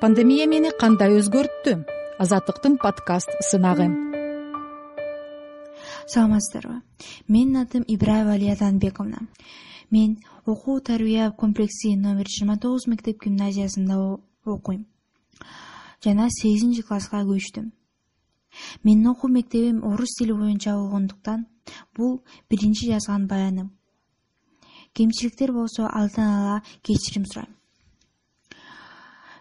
пандемия мени кандай өзгөрттү? Азаттыктын подкаст сынагы. Саламатсыздарбы менин атым ибраева алия данбековна. Мен окуу тарбия комплекси номер жыйырма тогуз мектеп гимназиясында окуйм. Жана сегизинчи класска көчтүм. Менин окуу мектебим орус тили боюнча болгондуктан бул биринчи жазган баяным. Кемчиликтер болсо алдын ала кечирим сурайм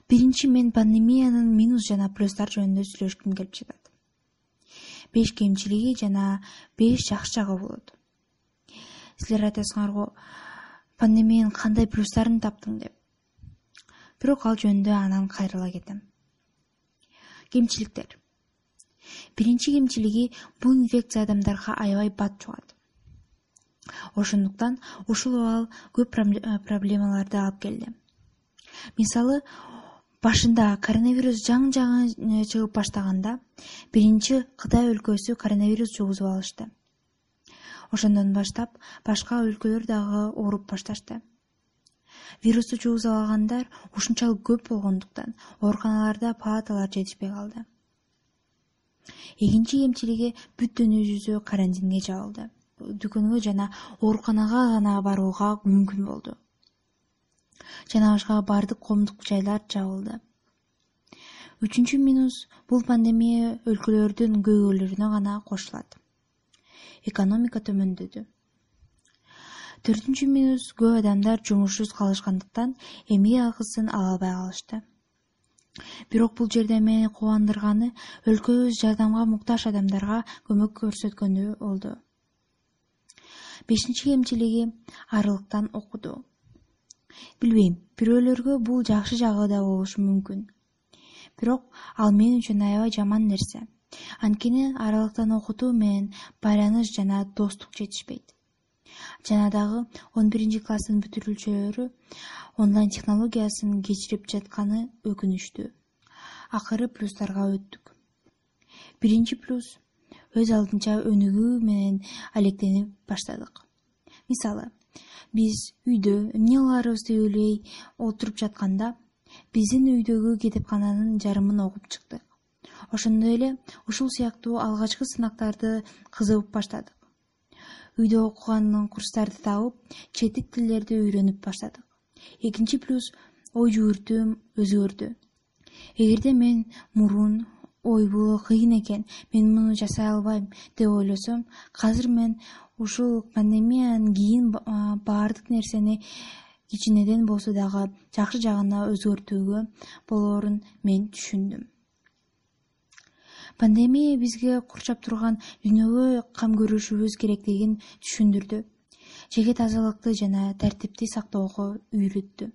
биринчи мен пандемиянын минус жана плюстары жөнүндө сүйлөшкүм келип жатат беш кемчилиги жана беш жакшы жагы болот. Силер айтасыңар го пандемиянын кандай плюстарын таптың? деп. Бирок ал жөнүндө анан кайрыла кетем. Кемчиликтер. Биринчи кемчилиги бул инфекция адамдарга аябай бат жугат ошондуктан ушул абал көп проблемаларды алып келди. Мисалы башында коронавирус жаңы жаңы чыгып баштаганда биринчи кытай өлкөсү коронавирус жугузуп алышты. Ошондон баштап башка өлкөлөр дагы ооруп башташты. Вирусту жугузуп алгандар ушунчалык көп болгондуктан ооруканаларда палаталар жетишпей калды. Экинчи кемчилиги бүт дүйнө жүзү карантинге жабылды дүкөнгө жана ооруканага гана барууга мүмкүн болду жана башка баардык коомдук жайлар жабылды. Үчүнчү минус бул пандемия өлкөлөрдүн көйгөйлөрүнө гана кошулат. Экономика төмөндөдү. Төртүнчү минус көп адамдар жумушсуз калышкандыктан эмгек акысын ала албай калышты. Бирок бул жерде мени кубандырганы өлкөбүз жардамга муктаж адамдарга көмөк көрсөткөнү болду. Бешинчи кемчилиги арылыктан окутуу билбейм. Бирөөлөргө бул жакшы жагы да болушу мүмкүн. Бирок ал мен үчүн аябай жаман нерсе. Анткени аралыктан окутуу менен байланыш жана достук жетишпейт. Жана дагы он биринчи класстын бүтүрүүчүлөрү онлайн технологиясын кечирип жатканы өкүнүчтүү. Акыры плюстарга өттүк. Биринчи плюс өз алдынча өнүгүү менен алектенип баштадык мисалы биз үйдө эмне кыларыбызды билбей отуруп жатканда биздин үйдөгү китепкананын жарымын окуп чыктык ошондой эле ушул сыяктуу алгачкы сынактарды кызыгып баштадык. Үйдө окуган курстарды табып чет тилдерди үйрөнүп баштадык. Экинчи плюс ой жүгүртүүм өзгөрдү эгерде мен мурун ой бул кыйын экен мен муну жасай албайм деп ойлосом. Азыр мен ушул пандемиянан кийин баардык нерсени кичинеден болсо дагы жакшы жагына өзгөртүүгө болоорун мен түшүндүм. Пандемия бизге курчап турган дүйнөгө кам көрүшүбүз керектигин түшүндүрдү. Жеке тазалыкты жана тартипти сактоого үйрөттү.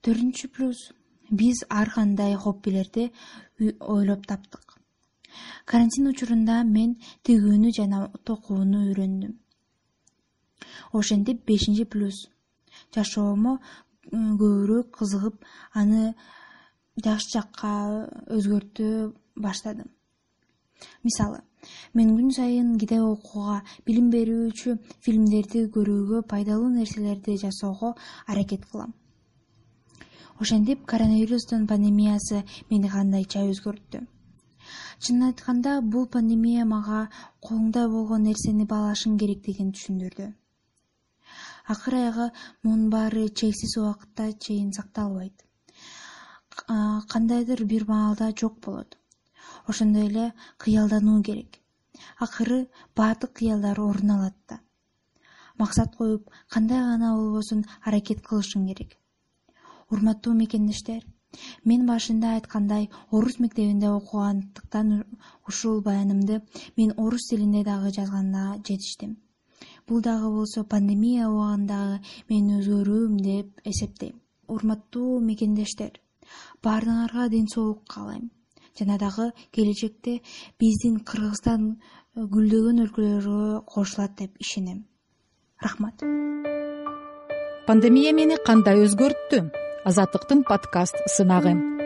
Төртүнчү плюс биз ар кандай хоббилерди ойлоп таптык. Карантин учурунда мен тигүүнү жана токууну үйрөндүм. Ошентип бешинчи плюс. Жашоомо көбүрөөк кызыгып аны жакшы жакка өзгөртө баштадым. Мисалы мен күн сайын китеп окууга билим берүүчү фильмдерди көрүүгө пайдалуу нерселерди жасоого аракет кылам ошентип коронавирустун пандемиясы мени кандайча өзгөрттү. Чынын айтканда бул пандемия мага колуңда болгон нерсени баалашың керектигин түшүндүрдү. Акыр аягы мунун баары чексиз убакытка чейин сакталбайт. Кандайдыр бир маалда жок болот. Ошондой эле кыялдануу керек. Акыры баардык кыялдар орун алат да. Максат коюп кандай гана болбосун аракет кылышың керек урматтуу мекендештер мен башында айткандай орус мектебинде окугандыктан ушул баянымды мен орус тилинде дагы жазганга жетиштим бул дагы болсо пандемия убагындагы менин өзгөрүүм деп эсептейм. Урматтуу мекендештер баарыңарга ден соолук каалайм. Жана дагы келечекте биздин кыргызстан гүлдөгөн өлкөлөргө кошулат деп ишенем. Рахмат. Пандемия мени кандай өзгөрттү азаттыктын подкаст сынагы